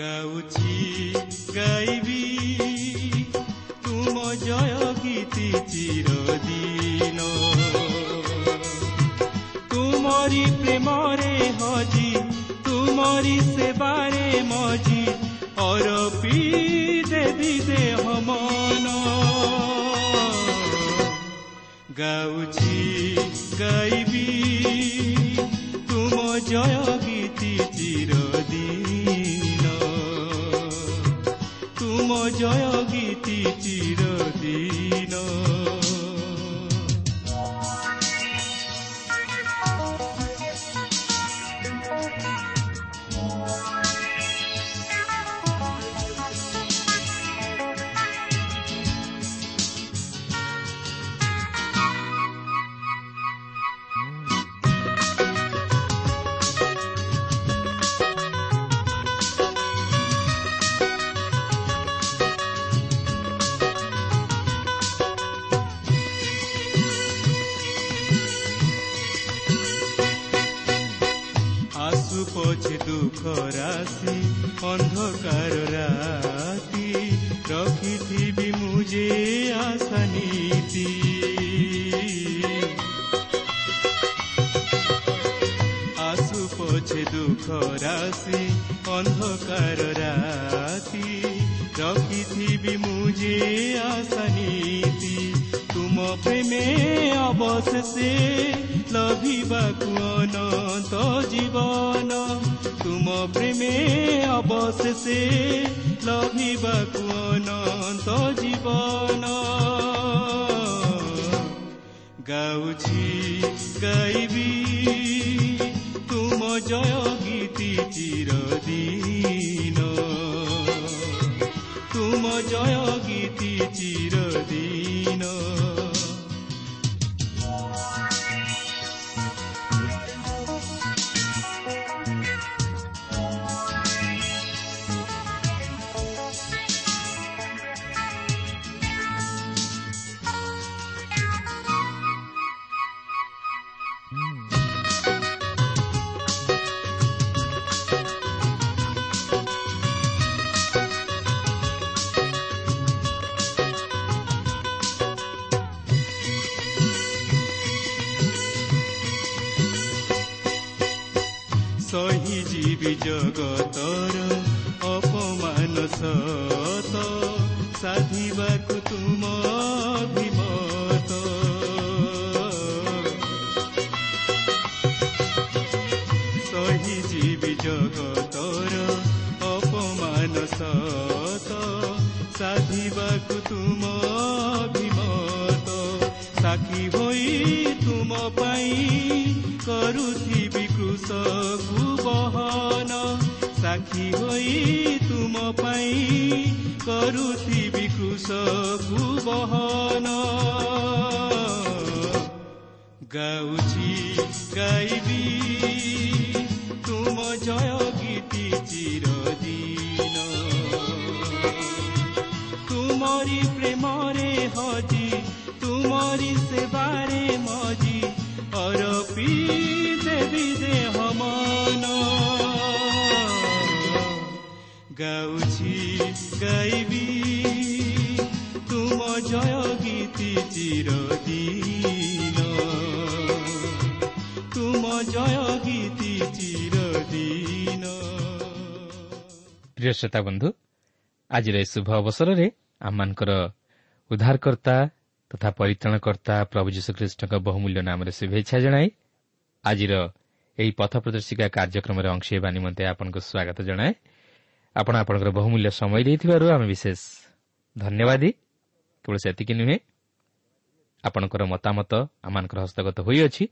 ଗାଉଛି ଗାଇବି। ତୁମ ଜୟ ଗୀତି ଚିରଦିନ। ତୁମରି ପ୍ରେମରେ ହଜି ତୁମରି ସେବାରେ ମଜି ଅରପି ଦେବି ଦେହ ମନ। ଗାଉଛି ଗାଇବି। ତୁମ ଜୟ ଗୀତି ଚିରଦିନ। ତୁମ ଜୟ ଗୀତି ଅବଶେଷେ ଲଭିବାକୁ ଅନନ୍ତ ଜୀବନ ଗାଉଛି ଗାଇବି ତୁମ ଜୟ ଗୀତି ଚିରଦିନ ତୁମ ଜୟ ଗୀତି ଚିରଦିନ ସହିଯିବି ଜଗତର ଅପମାନ ସତ ସାଧିବାକୁ ତୁମ ଅଭିମତ। ସହିଯିବି ଜଗତର ଅପମାନ ସତ ସାଧିବାକୁ ତୁମ ସାକ୍ଷୀ ହୋଇ ତୁମ ପାଇଁ କରୁଥିବି କୃଷକୁ ବହନ। ସାକ୍ଷୀ ହୋଇ ତୁମ ପାଇଁ କରୁଥିବି କୃଷକୁ ବହନ। ଗାଉଛି ଗାଇବି ତୁମ ଜୟ ଗୀତି ଚିରଦିନ। ତୁମରି ପ୍ରେମରେ ହଜି ଗୀତି ଚିରଦିନ। ପ୍ରିୟ ଶ୍ରୋତା ବନ୍ଧୁ ଆଜିର ଏହି ଶୁଭ ଅବସରରେ ଆମମାନଙ୍କର ଉଦ୍ଧାରକର୍ତ୍ତା ତଥା ପରିତ୍ରାଣକର୍ତ୍ତା ପ୍ରଭୁ ଯୀଶୁଖ୍ରୀଷ୍ଟଙ୍କ ବହୁମୂଲ୍ୟ ନାମରେ ଶୁଭେଚ୍ଛା ଜଣାଇ ଆଜିର ଏହି ପଥ ପ୍ରଦର୍ଶିକା କାର୍ଯ୍ୟକ୍ରମରେ ଅଂଶ ହେବା ନିମନ୍ତେ ଆପଣଙ୍କୁ ସ୍ୱାଗତ ଜଣାଏ। ଆପଣ ଆପଣଙ୍କର ବହୁମୂଲ୍ୟ ସମୟ ଦେଇଥିବାରୁ ଆମେ ବିଶେଷ ଧନ୍ୟବାଦୀ। କେବଳ ସେତିକି ନୁହେଁ ଆପଣଙ୍କର ମତାମତ ଆମମାନଙ୍କର ହସ୍ତଗତ ହୋଇଅଛି।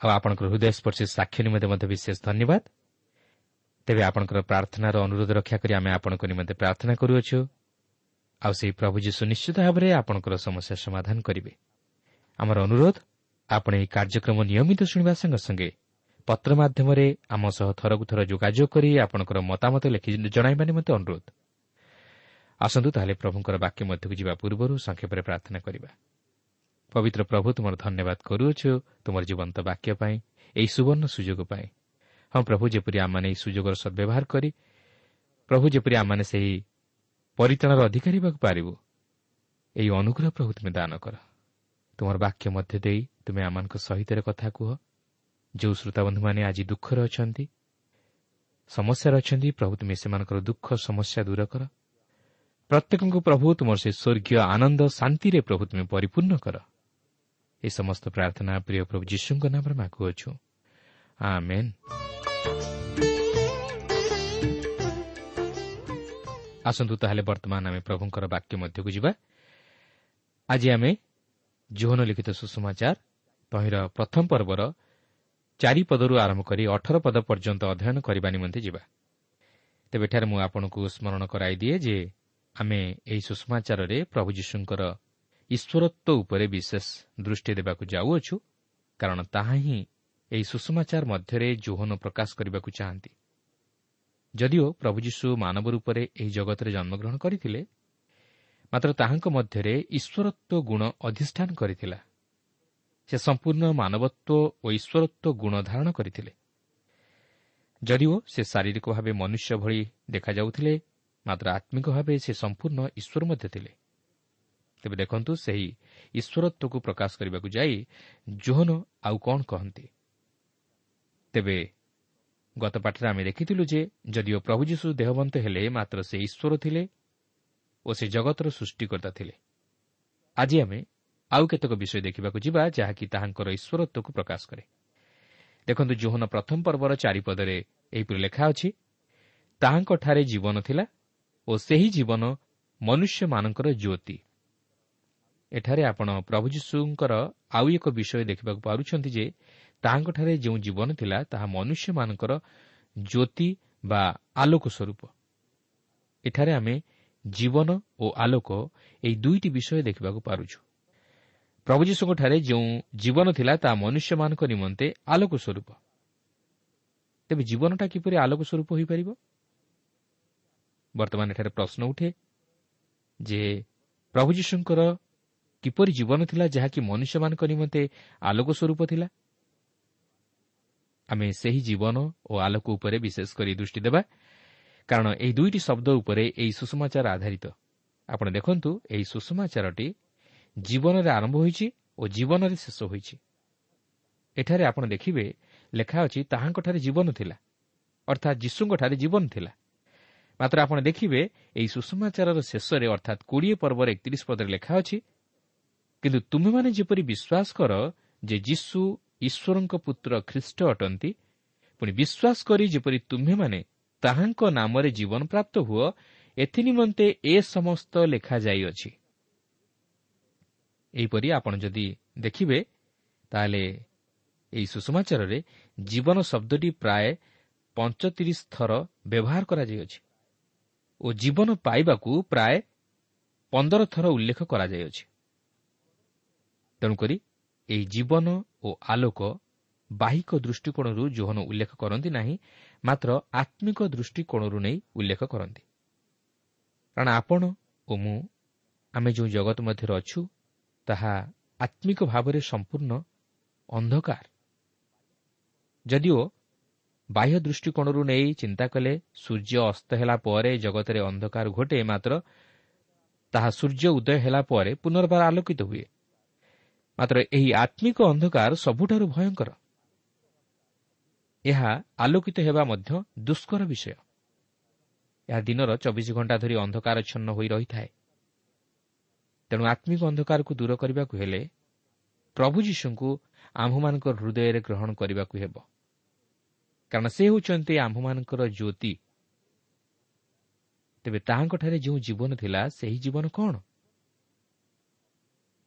ଆଉ ଆପଣଙ୍କର ହୃଦୟସ୍ପର୍ଶୀ ସାକ୍ଷ୍ୟ ନିମନ୍ତେ ମଧ୍ୟ ବିଶେଷ ଧନ୍ୟବାଦ। ତେବେ ଆପଣଙ୍କର ପ୍ରାର୍ଥନାର ଅନୁରୋଧ ରକ୍ଷା କରି ଆମେ ଆପଣଙ୍କ ନିମନ୍ତେ ପ୍ରାର୍ଥନା କରୁଅଛୁ। ଆଉ ସେହି ପ୍ରଭୁ ଯୀଶୁ ନିଶ୍ଚିତ ଭାବରେ ଆପଣଙ୍କର ସମସ୍ୟା ସମାଧାନ କରିବେ। ଆମର ଅନୁରୋଧ ଆପଣ ଏହି କାର୍ଯ୍ୟକ୍ରମ ନିୟମିତ ଶୁଣିବା ସଙ୍ଗେ ସଙ୍ଗେ ପତ୍ର ମାଧ୍ୟମରେ ଆମ ସହ ଥରକୁ ଥର ଯୋଗାଯୋଗ କରି ଆପଣଙ୍କର ମତାମତ ଲେଖି ଜଣାଇବା ନିମନ୍ତେ ଅନୁରୋଧ। ଆସନ୍ତୁ ତାହେଲେ ପ୍ରଭୁଙ୍କର ବାକ୍ୟ ମଧ୍ୟକୁ ଯିବା ପୂର୍ବରୁ ସଂକ୍ଷେପରେ ପ୍ରାର୍ଥନା କରିବା। ପବିତ୍ର ପ୍ରଭୁ ତୁମର ଧନ୍ୟବାଦ କରୁଅଛୁ ତୁମର ଜୀବନ୍ତ ବାକ୍ୟ ପାଇଁ ଏହି ସୁବର୍ଣ୍ଣ ସୁଯୋଗ ପାଇଁ। ହଁ ପ୍ରଭୁ ଯେପରି ଆମମାନେ ଏହି ସୁଯୋଗର ସଦ୍ବ୍ୟବହାର କରି ପ୍ରଭୁ ଯେପରି ଆମମାନେ ସେହି ପରିତାଣର ଅଧିକାରୀ ହେବାକୁ ପାରିବୁ। ଏହି ଅନୁଗ୍ରହ ପ୍ରଭୁ ତୁମେ ଦାନ କର। ତୁମର ବାକ୍ୟ ମଧ୍ୟ ଦେଇ ତୁମେ ଆମମାନଙ୍କ ସହିତ କଥା କୁହ। ଯେଉଁ ଶ୍ରୋତାବନ୍ଧୁମାନେ ଆଜି ଦୁଃଖରେ ଅଛନ୍ତି ସମସ୍ୟାରେ ଅଛନ୍ତି ପ୍ରଭୁ ତୁମେ ସେମାନଙ୍କର ଦୁଃଖ ସମସ୍ୟା ଦୂର କର। ପ୍ରତ୍ୟେକଙ୍କୁ ପ୍ରଭୁ ତୁମର ସେ ସ୍ୱର୍ଗୀୟ ଆନନ୍ଦ ଶାନ୍ତିରେ ପ୍ରଭୁ ତୁମେ ପରିପୂର୍ଣ୍ଣ କର। ଏ ସମସ୍ତ ପ୍ରାର୍ଥନା ପ୍ରିୟ ପ୍ରଭୁ ଯୀଶୁଙ୍କ ନାମରେ ମାଗୁଅଛୁ। ଆସନ୍ତୁ ତାହେଲେ ବର୍ତ୍ତମାନ ଆମେ ପ୍ରଭୁଙ୍କର ବାକ୍ୟ ମଧ୍ୟକୁ ଯିବା। ଆଜି ଆମେ ଜୋହନ ଲିଖିତ ସୁଷମାଚାର ତହିଁର ପ୍ରଥମ ପର୍ବର ଚାରିପଦରୁ ଆରମ୍ଭ କରି ଅଠର ପଦ ପର୍ଯ୍ୟନ୍ତ ଅଧ୍ୟୟନ କରିବା ନିମନ୍ତେ ଯିବା। ତେବେ ଏଠାରେ ମୁଁ ଆପଣଙ୍କୁ ସ୍ମରଣ କରାଇଦିଏ ଯେ ଆମେ ଏହି ସୁଷମାଚାରରେ ପ୍ରଭୁ ଯୀଶୁଙ୍କର ଈଶ୍ୱରତ୍ୱ ଉପରେ ବିଶେଷ ଦୃଷ୍ଟି ଦେବାକୁ ଯାଉଅଛୁ କାରଣ ତାହା ହିଁ ଏହି ସୁଷମାଚାର ମଧ୍ୟରେ ଜୋହନ ପ୍ରକାଶ କରିବାକୁ ଚାହାନ୍ତି। ଯଦିଓ ପ୍ରଭୁ ଯୀଶୁ ମାନବ ରୂପରେ ଏହି ଜଗତରେ ଜନ୍ମଗ୍ରହଣ କରିଥିଲେ ମାତ୍ର ତାହାଙ୍କ ମଧ୍ୟରେ ଈଶ୍ୱରତ୍ୱ ଗୁଣ ଅଧିଷ୍ଠାନ କରିଥିଲା। ସେ ସମ୍ପୂର୍ଣ୍ଣ ମାନବତ୍ୱ ଓ ଈଶ୍ୱରତ୍ୱ ଗୁଣ ଧାରଣ କରିଥିଲେ। ଯଦିଓ ସେ ଶାରୀରିକ ଭାବେ ମନୁଷ୍ୟ ଭଳି ଦେଖାଯାଉଥିଲେ ମାତ୍ର ଆତ୍ମିକ ଭାବେ ସେ ସମ୍ପୂର୍ଣ୍ଣ ଈଶ୍ୱର ମଧ୍ୟ ଥିଲେ। ତେବେ ଦେଖନ୍ତୁ ସେହି ଈଶ୍ୱରତ୍ୱକୁ ପ୍ରକାଶ କରିବାକୁ ଯାଇ ଜୋହନ ଆଉ କ'ଣ କହନ୍ତି? ତେବେ ଗତ ପାଠରେ ଆମେ ଦେଖିଥିଲୁ ଯେ ଯଦିଓ ପ୍ରଭୁ ଯୀଶୁ ଦେହବନ୍ତ ହେଲେ ମାତ୍ର ସେ ଈଶ୍ୱର ଥିଲେ ଓ ସେ ଜଗତର ସୃଷ୍ଟିକର୍ତ୍ତା ଥିଲେ। ଆଜି ଆମେ ଆଉ କେତେକ ବିଷୟ ଦେଖିବାକୁ ଯିବା ଯାହାକି ତାହାଙ୍କର ଈଶ୍ୱରତ୍ୱକୁ ପ୍ରକାଶ କରେ। ଦେଖନ୍ତୁ ଜୋହନ ପ୍ରଥମ ପର୍ବର ଚାରିପଦରେ ଏହିପରି ଲେଖା ଅଛି ତାହାଙ୍କଠାରେ ଜୀବନ ଥିଲା ଓ ସେହି ଜୀବନ ମନୁଷ୍ୟମାନଙ୍କର ଜ୍ୟୋତି। ଏଠାରେ ଆପଣ ପ୍ରଭୁ ଯୀଶୁଙ୍କର ଆଉ ଏକ ବିଷୟ ଦେଖିବାକୁ ପାରୁଛନ୍ତି ଯେ ତାହାଙ୍କଠାରେ ଯେଉଁ ଜୀବନ ଥିଲା ତାହା ମନୁଷ୍ୟମାନଙ୍କର ଜ୍ୟୋତି ବା ଆଲୋକ ସ୍ୱରୂପ। ଏଠାରେ ଆମେ ଜୀବନ ଓ ଆଲୋକ ଏହି ଦୁଇଟି ବିଷୟ ଦେଖିବାକୁ ପାରୁଛୁ। ପ୍ରଭୁ ଯୀଶୁଙ୍କଠାରେ ଯେଉଁ ଜୀବନ ଥିଲା ତାହା ମନୁଷ୍ୟମାନଙ୍କ ନିମନ୍ତେ ଆଲୋକ ସ୍ୱରୂପ। ତେବେ ଜୀବନଟା କିପରି ଆଲୋକ ସ୍ୱରୂପ ହୋଇପାରିବ? ବର୍ତ୍ତମାନ ଏଠାରେ ପ୍ରଶ୍ନ ଉଠେ ଯେ ପ୍ରଭୁ ଯୀଶୁଙ୍କର କିପରି ଜୀବନ ଥିଲା ଯାହାକି ମନୁଷ୍ୟମାନଙ୍କ ନିମନ୍ତେ ଆଲୋକ ସ୍ୱରୂପ ଥିଲା? ଆମେ ସେହି ଜୀବନ ଓ ଆଲୋକ ଉପରେ ବିଶେଷ କରି ଦୃଷ୍ଟି ଦେବା କାରଣ ଏହି ଦୁଇଟି ଶବ୍ଦ ଉପରେ ଏହି ସୁଷମାଚାର ଆଧାରିତ ଆପଣ ଦେଖନ୍ତୁ ଏହି ସୁଷମାଚାରଟି ଜୀବନରେ ଆରମ୍ଭ ହୋଇଛି ଓ ଜୀବନରେ ଶେଷ ହୋଇଛି ଏଠାରେ ଆପଣ ଦେଖିବେ ଲେଖା ଅଛି ତାହାଙ୍କଠାରେ ଜୀବନ ଥିଲା। ଅର୍ଥାତ୍ ଯୀଶୁଙ୍କଠାରେ ଜୀବନ ଥିଲା। ମାତ୍ର ଆପଣ ଦେଖିବେ ଏହି ସୁଷମାଚାରର ଶେଷରେ ଅର୍ଥାତ୍ କୋଡ଼ିଏ ପର୍ବର ଏକତିରିଶ ପଦରେ ଲେଖା ଅଛି କିନ୍ତୁ ତୁମେମାନେ ଯେପରି ବିଶ୍ୱାସ କର ଯେ ଯୀଶୁ ଈଶ୍ୱରଙ୍କ ପୁତ୍ର ଖ୍ରୀଷ୍ଟ ଅଟନ୍ତି। ପୁଣି ବିଶ୍ୱାସ କରି ଯେପରି ତୁମ୍ଭେମାନେ ତାହାଙ୍କ ନାମରେ ଜୀବନ ପ୍ରାପ୍ତ ହୁଅ ଏଥିନିମନ୍ତେ ଏ ସମସ୍ତ ଲେଖାଯାଇଅଛି। ଏହିପରି ଆପଣ ଯଦି ଦେଖିବେ ତାହେଲେ ଏହି ସୁଷମାଚାରରେ ଜୀବନ ଶବ୍ଦଟି ପ୍ରାୟ ପଞ୍ଚତିରିଶ ଥର ବ୍ୟବହାର କରାଯାଇଅଛି ଓ ଜୀବନ ପାଇବାକୁ ପ୍ରାୟ ପନ୍ଦର ଥର ଉଲ୍ଲେଖ କରାଯାଇଅଛି। ତେଣୁକରି ଏହି ଜୀବନ ଓ ଆଲୋକ ବାହିକ ଦୃଷ୍ଟିକୋଣରୁ ଜୋହନ ଉଲ୍ଲେଖ କରନ୍ତି ନାହିଁ ମାତ୍ର ଆତ୍ମିକ ଦୃଷ୍ଟିକୋଣରୁ ନେଇ ଉଲ୍ଲେଖ କରନ୍ତି। କାରଣ ଆପଣ ଓ ମୁଁ ଆମେ ଯେଉଁ ଜଗତ ମଧ୍ୟରେ ଅଛୁ ତାହା ଆତ୍ମିକ ଭାବରେ ସମ୍ପୂର୍ଣ୍ଣ ଅନ୍ଧକାର। ଯଦିଓ ବାହ୍ୟ ଦୃଷ୍ଟିକୋଣରୁ ନେଇ ଚିନ୍ତା କଲେ ସୂର୍ଯ୍ୟ ଅସ୍ତ ହେଲା ପରେ ଜଗତରେ ଅନ୍ଧକାର ଘଟେ ମାତ୍ର ତାହା ସୂର୍ଯ୍ୟ ଉଦୟ ହେଲା ପରେ ପୁନର୍ବାର ଆଲୋକିତ ହୁଏ। ମାତ୍ର ଏହି ଆତ୍ମିକ ଅନ୍ଧକାର ସବୁଠାରୁ ଭୟଙ୍କର। ଏହା ଆଲୋକିତ ହେବା ମଧ୍ୟ ଦୁଷ୍କର ବିଷୟ। ଏହା ଦିନର ଚବିଶ ଘଣ୍ଟା ଧରି ଅନ୍ଧକାରଚ୍ଛନ୍ନ ହୋଇ ରହିଥାଏ। ତେଣୁ ଆତ୍ମିକ ଅନ୍ଧକାରକୁ ଦୂର କରିବାକୁ ହେଲେ ପ୍ରଭୁ ଯୀଶୁଙ୍କୁ ଆମ୍ଭମାନଙ୍କ ହୃଦୟରେ ଗ୍ରହଣ କରିବାକୁ ହେବ। କାରଣ ସେ ହେଉଛନ୍ତି ଆମ୍ଭମାନଙ୍କର ଜ୍ୟୋତି। ତେବେ ତାହାଙ୍କଠାରେ ଯେଉଁ ଜୀବନ ଥିଲା ସେହି ଜୀବନ କ'ଣ?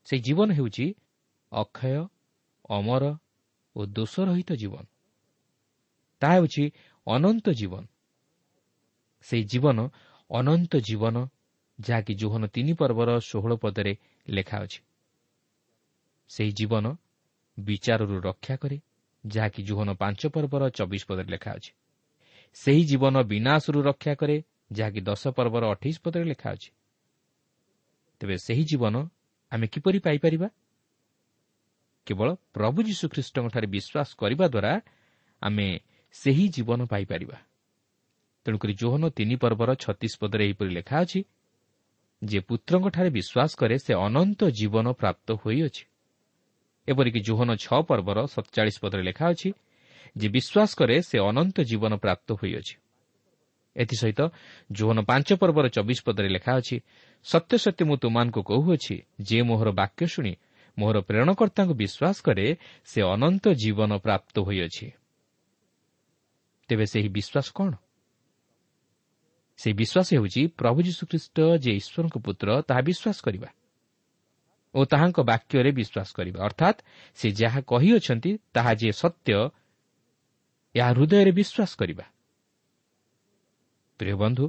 ସେହି ଜୀବନ ହେଉଛି ଅକ୍ଷୟ ଅମର ଓ ଦୋଷରହିତ ଜୀବନ। ତାହା ହେଉଛି ଅନନ୍ତ ଜୀବନ। ସେହି ଜୀବନ ଅନନ୍ତ ଜୀବନ ଯାହାକି ଜୋହନ ତିନି ପର୍ବର ଷୋହଳ ପଦରେ ଲେଖା ଅଛି। ସେହି ଜୀବନ ବିଚାରରୁ ରକ୍ଷା କରେ ଯାହାକି ଜୋହନ ପାଞ୍ଚ ପର୍ବର ଚବିଶ ପଦରେ ଲେଖା ଅଛି। ସେହି ଜୀବନ ବିନାଶରୁ ରକ୍ଷା କରେ ଯାହାକି ଦଶ ପର୍ବର ଅଠେଇଶ ପଦରେ ଲେଖା ଅଛି। ତେବେ ସେହି ଜୀବନ ଆମେ କିପରି ପାଇପାରିବା? କେବଳ ପ୍ରଭୁ ଯୀଶୁଖ୍ରୀଷ୍ଟଙ୍କଠାରେ ବିଶ୍ୱାସ କରିବା ଦ୍ୱାରା ଆମେ ସେହି ଜୀବନ ପାଇପାରିବା ତେଣୁକରି ଜୋହନ ତିନି ପର୍ବର ଛତିଶ ପଦରେ ଏହିପରି ଲେଖା ଅଛି ଯେ ପୁତ୍ରଙ୍କଠାରେ ବିଶ୍ୱାସ କରେ ସେ ଅନନ୍ତ ଜୀବନ ପ୍ରାପ୍ତ ହୋଇଅଛି ଏପରିକି ଜୋହନ ଛଅ ପର୍ବର ସତଚାଳିଶ ପଦରେ ଲେଖା ଅଛି ଯେ ବିଶ୍ୱାସ କରେ ସେ ଅନନ୍ତ ଜୀବନ ପ୍ରାପ୍ତ ହୋଇଅଛି ଏଥିସହିତ ଜୋହନ ପାଞ୍ଚ ପର୍ବର ଚବିଶ ପଦରେ ଲେଖା ଅଛି ସତ୍ୟ ସତ୍ୟ ମୁଁ ତୁମାନଙ୍କୁ କହୁଅଛି ଯେ ମୋହର ବାକ୍ୟ ଶୁଣି ମୋହର ପ୍ରେରଣକର୍ତ୍ତାଙ୍କୁ ବିଶ୍ୱାସ କରେ ସେ ଅନନ୍ତ ଜୀବନ ପ୍ରାପ୍ତ ହୋଇଅଛି। ତେବେ ସେହି ବିଶ୍ୱାସ କ'ଣ? ସେହି ବିଶ୍ୱାସ ହେଉଛି ପ୍ରଭୁ ଯୀଶୁଖ୍ରୀଷ୍ଟ ଯେ ଈଶ୍ୱରଙ୍କ ପୁତ୍ର ତାହା ବିଶ୍ୱାସ କରିବା ଓ ତାହାଙ୍କ ବାକ୍ୟରେ ବିଶ୍ୱାସ କରିବା। ଅର୍ଥାତ୍ ସେ ଯାହା କହିଅଛନ୍ତି ତାହା ଯିଏ ସତ୍ୟ ଏହା ହୃଦୟରେ ବିଶ୍ୱାସ କରିବା। ପ୍ରିୟ ବନ୍ଧୁ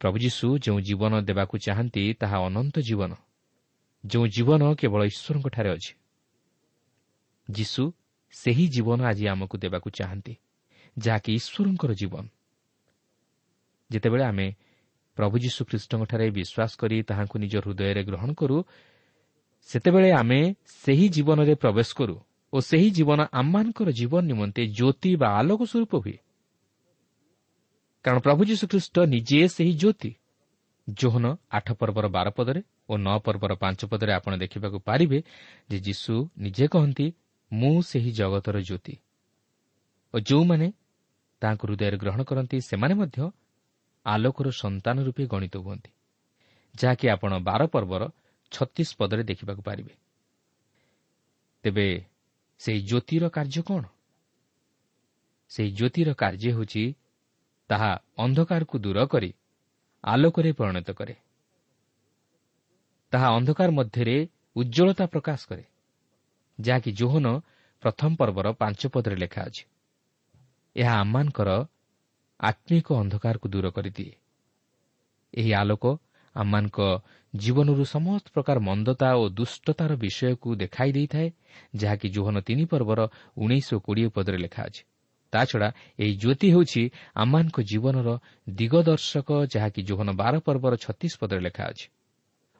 ପ୍ରଭୁ ଯୀଶୁ ଯେଉଁ ଜୀବନ ଦେବାକୁ ଚାହାନ୍ତି ତାହା ଅନନ୍ତ ଜୀବନ। ଯେଉଁ ଜୀବନ କେବଳ ଈଶ୍ୱରଙ୍କଠାରେ ଅଛି। ଯୀଶୁ ସେହି ଜୀବନ ଆଜି ଆମକୁ ଦେବାକୁ ଚାହାନ୍ତି ଯାହାକି ଈଶ୍ୱରଙ୍କର ଜୀବନ ଯେତେବେଳେ ଆମେ ପ୍ରଭୁ ଯୀଶୁ ଖ୍ରୀଷ୍ଟଙ୍କଠାରେ ବିଶ୍ୱାସ କରି ତାହାଙ୍କୁ ନିଜ ହୃଦୟରେ ଗ୍ରହଣ କରୁ ସେତେବେଳେ ଆମେ ସେହି ଜୀବନରେ ପ୍ରବେଶ କରୁ ଓ ସେହି ଜୀବନ ଆମମାନଙ୍କର ଜୀବନ ନିମନ୍ତେ ଜ୍ୟୋତି ବା ଆଲୋକ ସ୍ୱରୂପ ହୁଏ କାରଣ ପ୍ରଭୁ ଯୀଶୁଖ୍ରୀଷ୍ଟ ନିଜେ ସେହି ଜ୍ୟୋତି ଜୋହନ ଆଠ ପର୍ବର ବାର ପଦରେ ଓ ନଅ ପର୍ବର ପାଞ୍ଚ ପଦରେ ଆପଣ ଦେଖିବାକୁ ପାରିବେ ଯେ ଯୀଶୁ ନିଜେ କହନ୍ତି ମୁଁ ସେହି ଜଗତର ଜ୍ୟୋତି। ଓ ଯେଉଁମାନେ ତାହାଙ୍କୁ ହୃଦୟରେ ଗ୍ରହଣ କରନ୍ତି ସେମାନେ ମଧ୍ୟ ଆଲୋକର ସନ୍ତାନ ରୂପେ ଗଣିତ ହୁଅନ୍ତି ଯାହାକି ଆପଣ ବାର ପର୍ବର ଛତିଶ ପଦରେ ଦେଖିବାକୁ ପାରିବେ। ତେବେ ସେହି ଜ୍ୟୋତିର କାର୍ଯ୍ୟ କ'ଣ? ସେହି ଜ୍ୟୋତିର କାର୍ଯ୍ୟ ହେଉଛି ତାହା ଅନ୍ଧକାରକୁ ଦୂର କରି ଆଲୋକରେ ପରିଣତ କରେ। ତାହା ଅନ୍ଧକାର ମଧ୍ୟରେ ଉଜ୍ଜଳତା ପ୍ରକାଶ କରେ ଯାହାକି ଜୋହନ ପ୍ରଥମ ପର୍ବର ପାଞ୍ଚ ପଦରେ ଲେଖା ଅଛି। ଏହା ଆମମାନଙ୍କର ଆତ୍ମିକ ଅନ୍ଧକାରକୁ ଦୂର କରିଦିଏ। ଏହି ଆଲୋକ ଆମମାନଙ୍କ ଜୀବନରୁ ସମସ୍ତ ପ୍ରକାର ମନ୍ଦତା ଓ ଦୁଷ୍ଟତାର ବିଷୟକୁ ଦେଖାଇ ଦେଇଥାଏ ଯାହାକି ଜୋହନ ତିନି ପର୍ବର ଉଣେଇଶ କୋଡ଼ିଏ ପଦରେ ଲେଖା ଅଛି। ତାଛଡ଼ା ଏହି ଜ୍ୟୋତି ହେଉଛି ଆମମାନଙ୍କ ଜୀବନର ଦିଗଦର୍ଶକ ଯାହାକି ଜୋହନ ବାର ପର୍ବର ଛତିଶ ପଦରେ ଲେଖା ଅଛି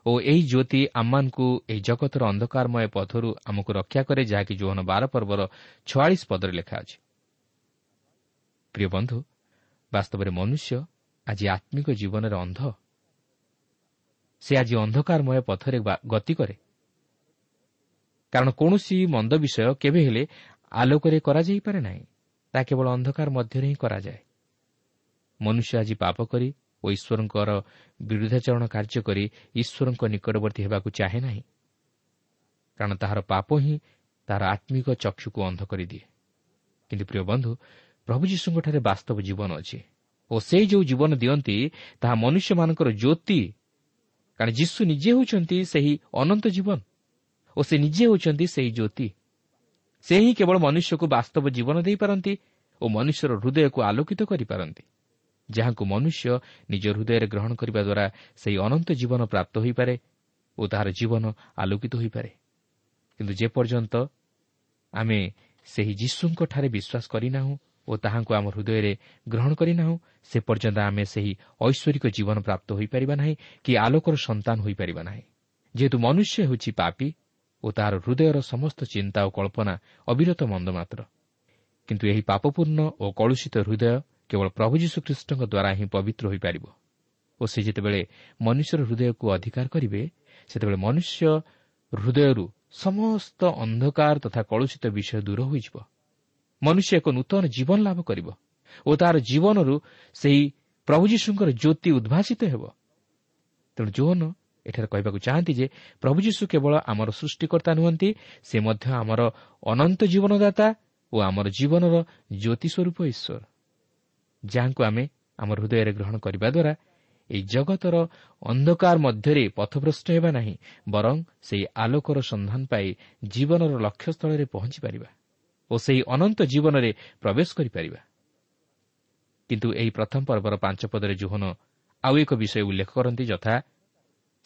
ଓ ଏହି ଜ୍ୟୋତି ଆମମାନଙ୍କୁ ଏହି ଜଗତର ଅନ୍ଧକାରମୟ ପଥରୁ ଆମକୁ ରକ୍ଷା କରେ ଯାହାକି ଜୋହନ ବାର ପର୍ବର ଛୟାଳିଶ ପଦରେ ଲେଖା ଅଛି ପ୍ରିୟ ବନ୍ଧୁ ବାସ୍ତବରେ ମନୁଷ୍ୟ ଆଜି ଆତ୍ମିକ ଜୀବନରେ ଅନ୍ଧ ସେ ଆଜି ଅନ୍ଧକାରମୟ ପଥରେ ଗତି କରେ କାରଣ କୌଣସି ମନ୍ଦ ବିଷୟ କେବେ ହେଲେ ଆଲୋକରେ କରାଯାଇପାରେ ନାହିଁ। ତାହା କେବଳ ଅନ୍ଧକାର ମଧ୍ୟରେ ହିଁ କରାଯାଏ ମନୁଷ୍ୟ ଆଜି ପାପ କରି ଓ ଈଶ୍ୱରଙ୍କର ବିରୁଦ୍ଧାଚରଣ କାର୍ଯ୍ୟ କରି ଈଶ୍ୱରଙ୍କ ନିକଟବର୍ତ୍ତୀ ହେବାକୁ ଚାହେଁ ନାହିଁ କାରଣ ତାହାର ପାପ ହିଁ ତାହାର ଆତ୍ମିକ ଚକ୍ଷୁକୁ ଅନ୍ଧ କରିଦିଏ କିନ୍ତୁ ପ୍ରିୟ ବନ୍ଧୁ ପ୍ରଭୁ ଯୀଶୁଙ୍କଠାରେ ବାସ୍ତବ ଜୀବନ ଅଛି। ଓ ସେ ଯେଉଁ ଜୀବନ ଦିଅନ୍ତି ତାହା ମନୁଷ୍ୟମାନଙ୍କର ଜ୍ୟୋତି। କାରଣ ଯୀଶୁ ନିଜେ ହେଉଛନ୍ତି ସେହି ଅନନ୍ତ ଜୀବନ। ଓ ସେ ନିଜେ ହେଉଛନ୍ତି ସେହି ଜ୍ୟୋତି। ସେ ହିଁ କେବଳ ମନୁଷ୍ୟକୁ ବାସ୍ତବ ଜୀବନ ଦେଇପାରନ୍ତି ଓ ମନୁଷ୍ୟର ହୃଦୟକୁ ଆଲୋକିତ କରିପାରନ୍ତି ଯାହାଙ୍କୁ ମନୁଷ୍ୟ ନିଜ ହୃଦୟରେ ଗ୍ରହଣ କରିବା ଦ୍ୱାରା ସେହି ଅନନ୍ତ ଜୀବନ ପ୍ରାପ୍ତ ହୋଇପାରେ ଓ ତାହାର ଜୀବନ ଆଲୋକିତ ହୋଇପାରେ। କିନ୍ତୁ ଯେପର୍ଯ୍ୟନ୍ତ ଆମେ ସେହି ଯୀଶୁଙ୍କଠାରେ ବିଶ୍ୱାସ କରିନାହୁଁ ଓ ତାହାଙ୍କୁ ଆମ ହୃଦୟରେ ଗ୍ରହଣ କରିନାହୁଁ ସେ ପର୍ଯ୍ୟନ୍ତ ଆମେ ସେହି ଐଶ୍ୱରିକ ଜୀବନ ପ୍ରାପ୍ତ ହୋଇପାରିବା ନାହିଁ କି ଆଲୋକର ସନ୍ତାନ ହୋଇପାରିବା ନାହିଁ। ଯେହେତୁ ମନୁଷ୍ୟ ହେଉଛି ପାପି ଓ ତାହାର ହୃଦୟର ସମସ୍ତ ଚିନ୍ତା ଓ କଳ୍ପନା ଅବିରତ ମନ୍ଦ ମାତ୍ର। କିନ୍ତୁ ଏହି ପାପପୂର୍ଣ୍ଣ ଓ କଳୁଷିତ ହୃଦୟ କେବଳ ପ୍ରଭୁ ଯୀଶୁଖ୍ରୀଷ୍ଟଙ୍କ ଦ୍ୱାରା ହିଁ ପବିତ୍ର ହୋଇପାରିବ। ଓ ସେ ଯେତେବେଳେ ମନୁଷ୍ୟର ହୃଦୟକୁ ଅଧିକାର କରିବେ ସେତେବେଳେ ମନୁଷ୍ୟ ହୃଦୟରୁ ସମସ୍ତ ଅନ୍ଧକାର ତଥା କଳୁଷିତ ବିଷୟ ଦୂର ହୋଇଯିବ। ମନୁଷ୍ୟ ଏକ ନୂତନ ଜୀବନ ଲାଭ କରିବ ଓ ତାହାର ଜୀବନରୁ ସେହି ପ୍ରଭୁ ଯୀଶୁଙ୍କର ଜ୍ୟୋତି ଉଦ୍ଭାସିତ ହେବ। ତେଣୁ ଯୌନ ଏଠାରେ କହିବାକୁ ଚାହାନ୍ତି ଯେ ପ୍ରଭୁ ଯୀଶୁ କେବଳ ଆମର ସୃଷ୍ଟିକର୍ତ୍ତା ନୁହନ୍ତି ସେ ମଧ୍ୟ ଆମର ଅନନ୍ତ ଜୀବନଦାତା ଓ ଆମର ଜୀବନର ଜ୍ୟୋତି ସ୍ୱରୂପ ଈଶ୍ୱର ଯାହାଙ୍କୁ ଆମେ ଆମ ହୃଦୟରେ ଗ୍ରହଣ କରିବା ଦ୍ୱାରା ଏହି ଜଗତର ଅନ୍ଧକାର ମଧ୍ୟରେ ପଥଭ୍ରଷ୍ଟ ହେବା ନାହିଁ ବରଂ ସେହି ଆଲୋକର ସନ୍ଧାନ ପାଇ ଜୀବନର ଲକ୍ଷ୍ୟସ୍ଥଳରେ ପହଞ୍ଚିପାରିବା ଓ ସେହି ଅନନ୍ତ ଜୀବନରେ ପ୍ରବେଶ କରିପାରିବା। କିନ୍ତୁ ଏହି ପ୍ରଥମ ପର୍ବର ପାଞ୍ଚ ପଦରେ ଜୋହନ ଆଉ ଏକ ବିଷୟ ଉଲ୍ଲେଖ କରନ୍ତି ଯଥା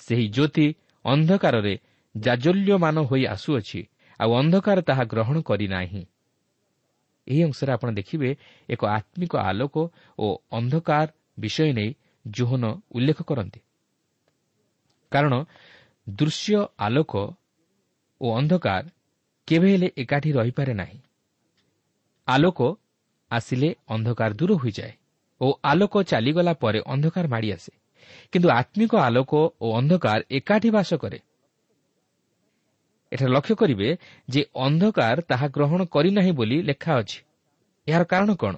ସେହି ଜ୍ୟୋତି ଅନ୍ଧକାରରେ ଜାଜଲ୍ୟମାନ ହୋଇ ଆସୁଅଛି ଆଉ ଅନ୍ଧକାର ତାହା ଗ୍ରହଣ କରିନାହିଁ। ଏହି ଅଂଶରେ ଆପଣ ଦେଖିବେ ଏକ ଆତ୍ମିକ ଆଲୋକ ଓ ଅନ୍ଧକାର ବିଷୟ ନେଇ ଜୋହନ ଉଲ୍ଲେଖ କରନ୍ତି। କାରଣ ଦୃଶ୍ୟ ଆଲୋକ ଓ ଅନ୍ଧକାର କେବେ ହେଲେ ଏକାଠି ରହିପାରେ ନାହିଁ। ଆଲୋକ ଆସିଲେ ଅନ୍ଧକାର ଦୂର ହୋଇଯାଏ ଓ ଆଲୋକ ଚାଲିଗଲା ପରେ ଅନ୍ଧକାର ମାଡ଼ି ଆସେ। କିନ୍ତୁ ଆତ୍ମିକ ଆଲୋକ ଓ ଅନ୍ଧକାର ଏକାଠି ବାସ କରେ ଏଠାରେ ଲକ୍ଷ୍ୟ କରିବେ ଯେ ଅନ୍ଧକାର ତାହା ଗ୍ରହଣ କରିନାହିଁ ବୋଲି ଲେଖା ଅଛି ଏହାର କାରଣ କ'ଣ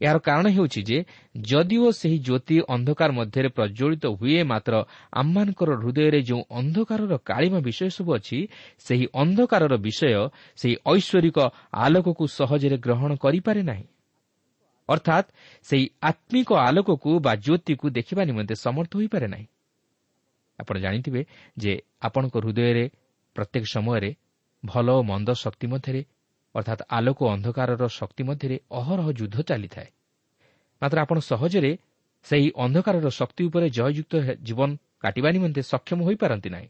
ଏହାର କାରଣ ହେଉଛି ଯେ ଯଦିଓ ସେହି ଜ୍ୟୋତି ଅନ୍ଧକାର ମଧ୍ୟରେ ପ୍ରଜ୍ୱଳିତ ହୁଏ ମାତ୍ର ଆମମାନଙ୍କର ହୃଦୟରେ ଯେଉଁ ଅନ୍ଧକାରର କାଳିମା ବିଷୟ ସବୁ ଅଛି ସେହି ଅନ୍ଧକାରର ବିଷୟ ସେହି ଐଶ୍ୱରିକ ଆଲୋକକୁ ସହଜରେ ଗ୍ରହଣ କରିପାରେ ନାହିଁ ଅର୍ଥାତ୍ ସେହି ଆତ୍ମିକ ଆଲୋକକୁ ବା ଜ୍ୟୋତିକୁ ଦେଖିବା ନିମନ୍ତେ ସମର୍ଥ ହୋଇପାରେ ନାହିଁ ଆପଣ ଜାଣିଥିବେ ଯେ ଆପଣଙ୍କ ହୃଦୟରେ ପ୍ରତ୍ୟେକ ସମୟରେ ଭଲ ଓ ମନ୍ଦ ଶକ୍ତି ମଧ୍ୟରେ ଅର୍ଥାତ୍ ଆଲୋକ ଅନ୍ଧକାରର ଶକ୍ତି ମଧ୍ୟରେ ଅହରହ ଯୁଦ୍ଧ ଚାଲିଥାଏ ମାତ୍ର ଆପଣ ସହଜରେ ସେହି ଅନ୍ଧକାରର ଶକ୍ତି ଉପରେ ଜୟଯୁକ୍ତ ଜୀବନ କାଟିବା ନିମନ୍ତେ ସକ୍ଷମ ହୋଇପାରନ୍ତି ନାହିଁ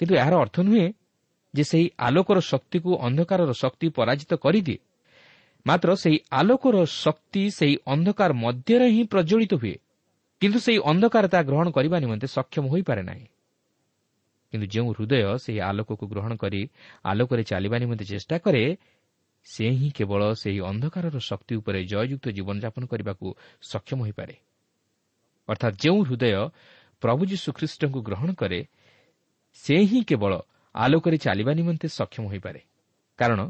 କିନ୍ତୁ ଏହାର ଅର୍ଥ ନୁହେଁ ଯେ ସେହି ଆଲୋକର ଶକ୍ତିକୁ ଅନ୍ଧକାରର ଶକ୍ତି ପରାଜିତ କରିଦିଏ ମାତ୍ର ସେହି ଆଲୋକର ଶକ୍ତି ସେହି ଅନ୍ଧକାର ମଧ୍ୟରେ ହିଁ ପ୍ରଜ୍ୱଳିତ ହୁଏ। କିନ୍ତୁ ସେହି ଅନ୍ଧକାର ତାହା ଗ୍ରହଣ କରିବା ନିମନ୍ତେ ସକ୍ଷମ ହୋଇପାରେ ନାହିଁ। କିନ୍ତୁ ଯେଉଁ ହୃଦୟ ସେହି ଆଲୋକକୁ ଗ୍ରହଣ କରି ଆଲୋକରେ ଚାଲିବା ନିମନ୍ତେ ଚେଷ୍ଟା କରେ ସେ ହିଁ କେବଳ ସେହି ଅନ୍ଧକାରର ଶକ୍ତି ଉପରେ ଜୟଯୁକ୍ତ ଜୀବନଯାପନ କରିବାକୁ ସକ୍ଷମ ହୋଇପାରେ। ଅର୍ଥାତ୍ ଯେଉଁ ହୃଦୟ ପ୍ରଭୁ ଯୀଶୁଖ୍ରୀଷ୍ଟଙ୍କୁ ଗ୍ରହଣ କରେ ସେ ହିଁ କେବଳ ଆଲୋକରେ ଚାଲିବା ନିମନ୍ତେ ସକ୍ଷମ ହୋଇପାରେ। କାରଣ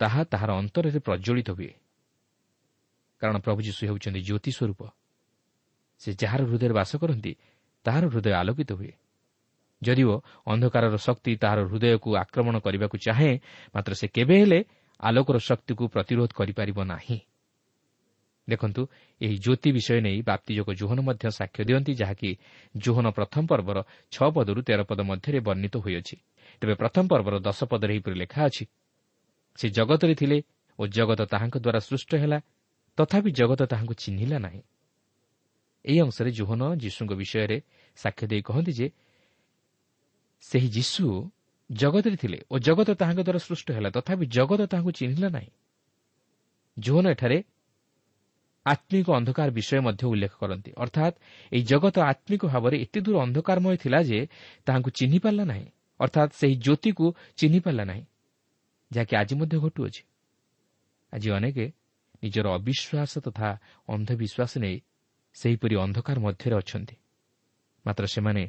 ତାହା ତାହାର ଅନ୍ତରରେ ପ୍ରଜ୍ୱଳିତ ହୁଏ କାରଣ ପ୍ରଭୁ ଯୀଶୁ ହେଉଛନ୍ତି ଜ୍ୟୋତି ସ୍ୱରୂପ ସେ ଯାହାର ହୃଦୟରେ ବାସ କରନ୍ତି ତାହାର ହୃଦୟ ଆଲୋକିତ ହୁଏ ଯଦିଓ ଅନ୍ଧକାରର ଶକ୍ତି ତାହାର ହୃଦୟକୁ ଆକ୍ରମଣ କରିବାକୁ ଚାହେଁ ମାତ୍ର ସେ କେବେ ହେଲେ ଆଲୋକର ଶକ୍ତିକୁ ପ୍ରତିରୋଧ କରିପାରିବ ନାହିଁ। ଦେଖନ୍ତୁ ଏହି ଜ୍ୟୋତି ବିଷୟ ନେଇ ବାପ୍ତିଯୋଗ ଜୋହନ ମଧ୍ୟ ସାକ୍ଷ୍ୟ ଦିଅନ୍ତି ଯାହାକି ଜୋହନ ପ୍ରଥମ ପର୍ବର ଛଅ ପଦରୁ ତେର ପଦ ମଧ୍ୟରେ ବର୍ଣ୍ଣିତ ହୋଇଅଛି। ତେବେ ପ୍ରଥମ ପର୍ବର ଦଶ ପଦରେ ଏହିପରି ଲେଖା ଅଛି ସେ ଜଗତରେ ଥିଲେ ଓ ଜଗତ ତାହାଙ୍କ ଦ୍ୱାରା ସୃଷ୍ଟ ହେଲା ତଥାପି ଜଗତ ତାହାଙ୍କୁ ଚିହ୍ନିଲା ନାହିଁ। ଏହି ଅଂଶରେ ଜୋହନ ଯୀଶୁଙ୍କ ବିଷୟରେ ସାକ୍ଷ୍ୟ ଦେଇ କହନ୍ତି ଯେ ସେହି ଯୀଶୁ ଜଗତରେ ଥିଲେ ଓ ଜଗତ ତାହାଙ୍କ ଦ୍ୱାରା ସୃଷ୍ଟ ହେଲା ତଥାପି ଜଗତ ତାହାଙ୍କୁ ଚିହ୍ନିଲା ନାହିଁ। ଜୋହନ ଏଠାରେ ଆତ୍ମିକ ଅନ୍ଧକାର ବିଷୟ ମଧ୍ୟ ଉଲ୍ଲେଖ କରନ୍ତି। ଅର୍ଥାତ୍ ଏହି ଜଗତ ଆତ୍ମିକ ଭାବରେ ଏତେ ଦୂର ଅନ୍ଧକାରମୟ ଥିଲା ଯେ ତାହାଙ୍କୁ ଚିହ୍ନି ପାରିଲା ନାହିଁ। ଅର୍ଥାତ୍ ସେହି ଜ୍ୟୋତିକୁ ଚିହ୍ନି ପାରିଲା ନାହିଁ। ଯାହାକି ଆଜି ମଧ୍ୟ ଘଟୁଅଛି। ଆଜି ଅନେକ ନିଜର ଅବିଶ୍ୱାସ ତଥା ଅନ୍ଧବିଶ୍ୱାସ ନେଇ ସେହିପରି ଅନ୍ଧକାର ମଧ୍ୟରେ ଅଛନ୍ତି। ମାତ୍ର ସେମାନେ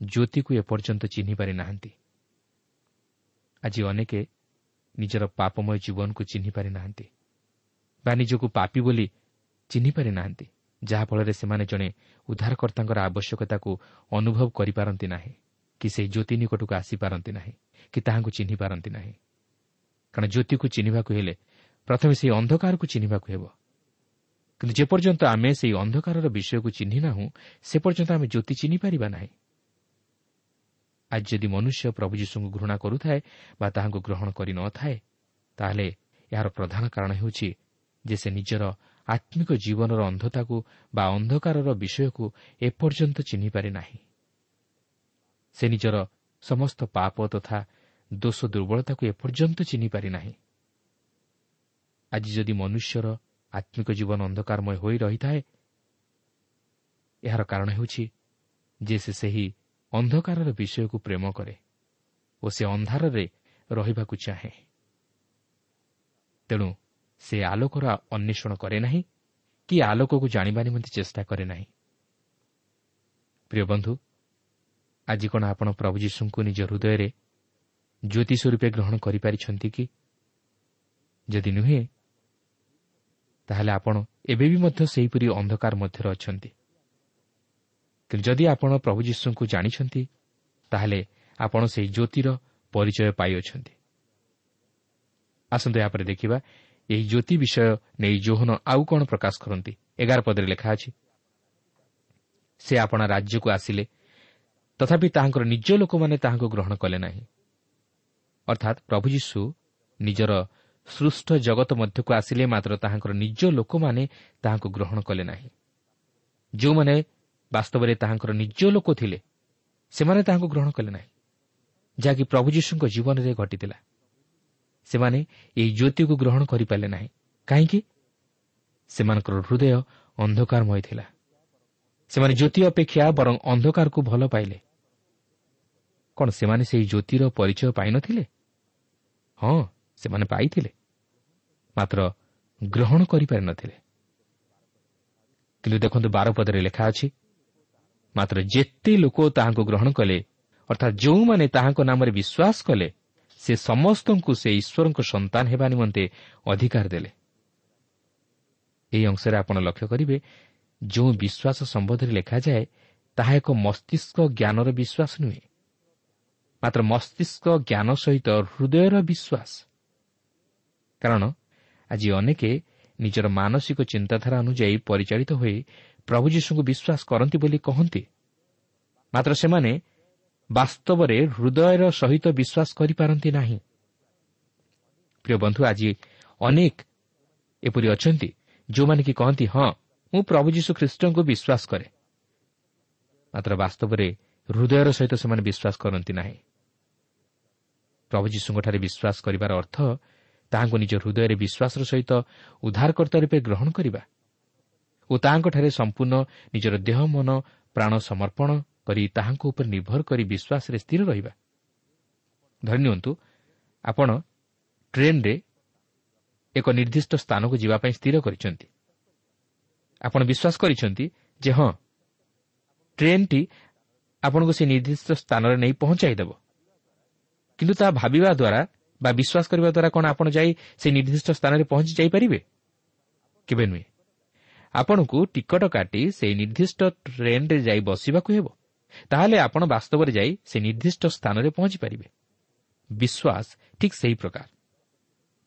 ଜ୍ୟୋତିକୁ ଏପର୍ଯ୍ୟନ୍ତ ଚିହ୍ନି ପାରିନାହାନ୍ତି ଆଜି ଅନେକ ନିଜର ପାପମୟ ଜୀବନକୁ ଚିହ୍ନି ପାରିନାହାନ୍ତି ବା ନିଜକୁ ପାପି ବୋଲି ଚିହ୍ନି ପାରିନାହାନ୍ତି ଯାହାଫଳରେ ସେମାନେ ଜଣେ ଉଦ୍ଧାରକର୍ତ୍ତାଙ୍କର ଆବଶ୍ୟକତାକୁ ଅନୁଭବ କରିପାରନ୍ତି ନାହିଁ କି ସେହି ଜ୍ୟୋତି ନିକଟକୁ ଆସିପାରନ୍ତି ନାହିଁ କି ତାହାଙ୍କୁ ଚିହ୍ନି ପାରନ୍ତି ନାହିଁ। କାରଣ ଜ୍ୟୋତିକୁ ଚିହ୍ନିବାକୁ ହେଲେ ପ୍ରଥମେ ସେହି ଅନ୍ଧକାରକୁ ଚିହ୍ନିବାକୁ ହେବ। କିନ୍ତୁ ଯେପର୍ଯ୍ୟନ୍ତ ଆମେ ସେହି ଅନ୍ଧକାରର ବିଷୟକୁ ଚିହ୍ନି ନାହୁଁ ସେ ପର୍ଯ୍ୟନ୍ତ ଆମେ ଜ୍ୟୋତି ଚିହ୍ନି ପାରିବା ନାହିଁ। ଆଜି ଯଦି ମନୁଷ୍ୟ ପ୍ରଭୁ ଯୀଶୁଙ୍କୁ ଘୃଣା କରୁଥାଏ ବା ତାହାଙ୍କୁ ଗ୍ରହଣ କରିନଥାଏ ତାହେଲେ ଏହାର ପ୍ରଧାନ କାରଣ ହେଉଛି ଯେ ସେ ନିଜର ଆତ୍ମିକ ଜୀବନର ଅନ୍ଧତାକୁ ବା ଅନ୍ଧକାରର ବିଷୟକୁ ଏପର୍ଯ୍ୟନ୍ତ ଚିହ୍ନିପାରେ ନାହିଁ। ସେ ନିଜର ସମସ୍ତ ପାପ ତଥା ଦୋଷ ଦୁର୍ବଳତାକୁ ଏପର୍ଯ୍ୟନ୍ତ ଚିହ୍ନିପାରି ନାହିଁ। ଆଜି ଯଦି ମନୁଷ୍ୟର ଆତ୍ମିକ ଜୀବନ ଅନ୍ଧକାରମୟ ହୋଇ ରହିଥାଏ ଏହାର କାରଣ ହେଉଛି ଯେ ସେ ସେହି ଅନ୍ଧକାରର ବିଷୟକୁ ପ୍ରେମ କରେ ଓ ସେ ଅନ୍ଧାରରେ ରହିବାକୁ ଚାହେଁ। ତେଣୁ ସେ ଆଲୋକର ଅନ୍ୱେଷଣ କରେ ନାହିଁ କି ଆଲୋକକୁ ଜାଣିବା ନିମନ୍ତେ ଚେଷ୍ଟା କରେ ନାହିଁ। ପ୍ରିୟ ବନ୍ଧୁ ଆଜି କ'ଣ ଆପଣ ପ୍ରଭୁ ଯୀଶୁଙ୍କୁ ନିଜ ହୃଦୟରେ ଜ୍ୟୋତି ସ୍ୱରୂପେ ଗ୍ରହଣ କରିପାରିଛନ୍ତି କି? ଯଦି ନୁହେଁ ତାହେଲେ ଆପଣ ଏବେ ବି ମଧ୍ୟ ସେହିପରି ଅନ୍ଧକାର ମଧ୍ୟରେ ଅଛନ୍ତି। କିନ୍ତୁ ଯଦି ଆପଣ ପ୍ରଭୁ ଯୀଶୁଙ୍କୁ ଜାଣିଛନ୍ତି ତାହେଲେ ଆପଣ ସେହି ଜ୍ୟୋତିର ପରିଚୟ ପାଇଅଛନ୍ତି। ଆସନ୍ତୁ ଏହାପରେ ଦେଖିବା ଏହି ଜ୍ୟୋତି ବିଷୟ ନେଇ ଜୋହନ ଆଉ କ'ଣ ପ୍ରକାଶ କରନ୍ତି? ଏଗାର ପଦରେ ଲେଖା ଅଛି ସେ ଆପଣା ରାଜ୍ୟକୁ ଆସିଲେ ତଥାପି ତାହାଙ୍କର ନିଜ ଲୋକମାନେ ତାହାଙ୍କୁ ଗ୍ରହଣ କଲେ ନାହିଁ। ଅର୍ଥାତ୍ ପ୍ରଭୁ ଯୀଶୁ ନିଜର ସୃଷ୍ଟ ଜଗତ ମଧ୍ୟକୁ ଆସିଲେ ମାତ୍ର ତାହାଙ୍କର ନିଜ ଲୋକମାନେ ତାହାଙ୍କୁ ଗ୍ରହଣ କଲେ ନାହିଁ ଯେଉଁମାନେ ବାସ୍ତବରେ ତାହାଙ୍କର ନିଜ ଲୋକ ଥିଲେ ସେମାନେ ତାହାଙ୍କୁ ଗ୍ରହଣ କଲେ ନାହିଁ ଯାହାକି ପ୍ରଭୁ ଯୀଶୁଙ୍କ ଜୀବନରେ ଘଟିଥିଲା। ସେମାନେ ଏହି ଜ୍ୟୋତିକୁ ଗ୍ରହଣ କରିପାରିଲେ ନାହିଁ କାହିଁକି? ସେମାନଙ୍କର ହୃଦୟ ଅନ୍ଧକାରମୟ ଥିଲା। ସେମାନେ ଜ୍ୟୋତି ଅପେକ୍ଷା ବରଂ ଅନ୍ଧକାରକୁ ଭଲ ପାଇଲେ। କ'ଣ ସେମାନେ ସେହି ଜ୍ୟୋତିର ପରିଚୟ ପାଇନଥିଲେ? ହଁ ସେମାନେ ପାଇଥିଲେ। ମାତ୍ର ଗ୍ରହଣ କରିପାରିନଥିଲେ କିନ୍ତୁ ଦେଖନ୍ତୁ ବାରପଦରେ ଲେଖା ଅଛି ମାତ୍ର ଯେତେ ଲୋକ ତାହାଙ୍କୁ ଗ୍ରହଣ କଲେ ଅର୍ଥାତ୍ ଯେଉଁମାନେ ତାହାଙ୍କ ନାମରେ ବିଶ୍ୱାସ କଲେ ସେ ସମସ୍ତଙ୍କୁ ସେ ଈଶ୍ୱରଙ୍କ ସନ୍ତାନ ହେବା ନିମନ୍ତେ ଅଧିକାର ଦେଲେ। ଏହି ଅଂଶରେ ଆପଣ ଲକ୍ଷ୍ୟ କରିବେ ଯେଉଁ ବିଶ୍ୱାସ ସମ୍ବନ୍ଧରେ ଲେଖାଯାଏ ତାହା ଏକ ମସ୍ତିଷ୍କ ଜ୍ଞାନର ବିଶ୍ୱାସ ନୁହେଁ। ମାତ୍ର ମସ୍ତିଷ୍କ ଜ୍ଞାନ ସହିତ ହୃଦୟର ବିଶ୍ୱାସ କାରଣ ଆଜି ଅନେକ ନିଜର ମାନସିକ ଚିନ୍ତାଧାରା ଅନୁଯାୟୀ ପରିଚାଳିତ ହୋଇ ପ୍ରଭୁ ଯୀଶୁଙ୍କୁ ବିଶ୍ୱାସ କରନ୍ତି ବୋଲି କହନ୍ତି ମାତ୍ର ସେମାନେ ବାସ୍ତବରେ ହୃଦୟର ସହିତ ବିଶ୍ୱାସ କରିପାରନ୍ତି ନାହିଁ ପ୍ରିୟ ବନ୍ଧୁ ଆଜି ଅନେକ ଏପରି ଅଛନ୍ତି ଯେଉଁମାନେ କି କହନ୍ତି ହଁ ମୁଁ ପ୍ରଭୁ ଯୀଶୁ ଖ୍ରୀଷ୍ଟଙ୍କୁ ବିଶ୍ୱାସ କରେ। ମାତ୍ର ବାସ୍ତବରେ ହୃଦୟର ସହିତ ସେମାନେ ବିଶ୍ୱାସ କରନ୍ତି ନାହିଁ। ପ୍ରଭୁ ଯୀଶୁଙ୍କଠାରେ ବିଶ୍ୱାସ କରିବାର ଅର୍ଥ ତାହାଙ୍କୁ ନିଜ ହୃଦୟରେ ବିଶ୍ୱାସର ସହିତ ଉଦ୍ଧାରକର୍ତ୍ତା ରୂପେ ଗ୍ରହଣ କରିବା ଓ ତାହାଙ୍କଠାରେ ସମ୍ପୂର୍ଣ୍ଣ ନିଜର ଦେହ ମନ ପ୍ରାଣ ସମର୍ପଣ କରି ତାହାଙ୍କ ଉପରେ ନିର୍ଭର କରି ବିଶ୍ୱାସରେ ସ୍ଥିର ରହିବା। ଧରି ନିଅନ୍ତୁ ଆପଣ ଟ୍ରେନ୍ରେ ଏକ ନିର୍ଦ୍ଦିଷ୍ଟ ସ୍ଥାନକୁ ଯିବା ପାଇଁ ସ୍ଥିର କରିଛନ୍ତି। ଆପଣ ବିଶ୍ୱାସ କରିଛନ୍ତି ଯେ ହଁ ଟ୍ରେନ୍ଟି ଆପଣଙ୍କୁ ସେ ନିର୍ଦ୍ଦିଷ୍ଟ ସ୍ଥାନରେ ନେଇ ପହଞ୍ଚାଇଦେବ କିନ୍ତୁ ତାହା ଭାବିବା ଦ୍ୱାରା ବା ବିଶ୍ୱାସ କରିବା ଦ୍ୱାରା କ'ଣ ଆପଣ ଯାଇ ସେ ନିର୍ଦ୍ଦିଷ୍ଟ ସ୍ଥାନରେ ପହଞ୍ଚି ଯାଇପାରିବେ? କେବେ ନୁହେଁ। ଆପଣଙ୍କୁ ଟିକଟ କାଟି ସେହି ନିର୍ଦ୍ଦିଷ୍ଟ ଟ୍ରେନ୍ରେ ଯାଇ ବସିବାକୁ ହେବ। ତାହେଲେ ଆପଣ ବାସ୍ତବରେ ଯାଇ ସେ ନିର୍ଦ୍ଦିଷ୍ଟ ସ୍ଥାନରେ ପହଞ୍ଚିପାରିବେ। ବିଶ୍ୱାସ ଠିକ୍ ସେହି ପ୍ରକାର।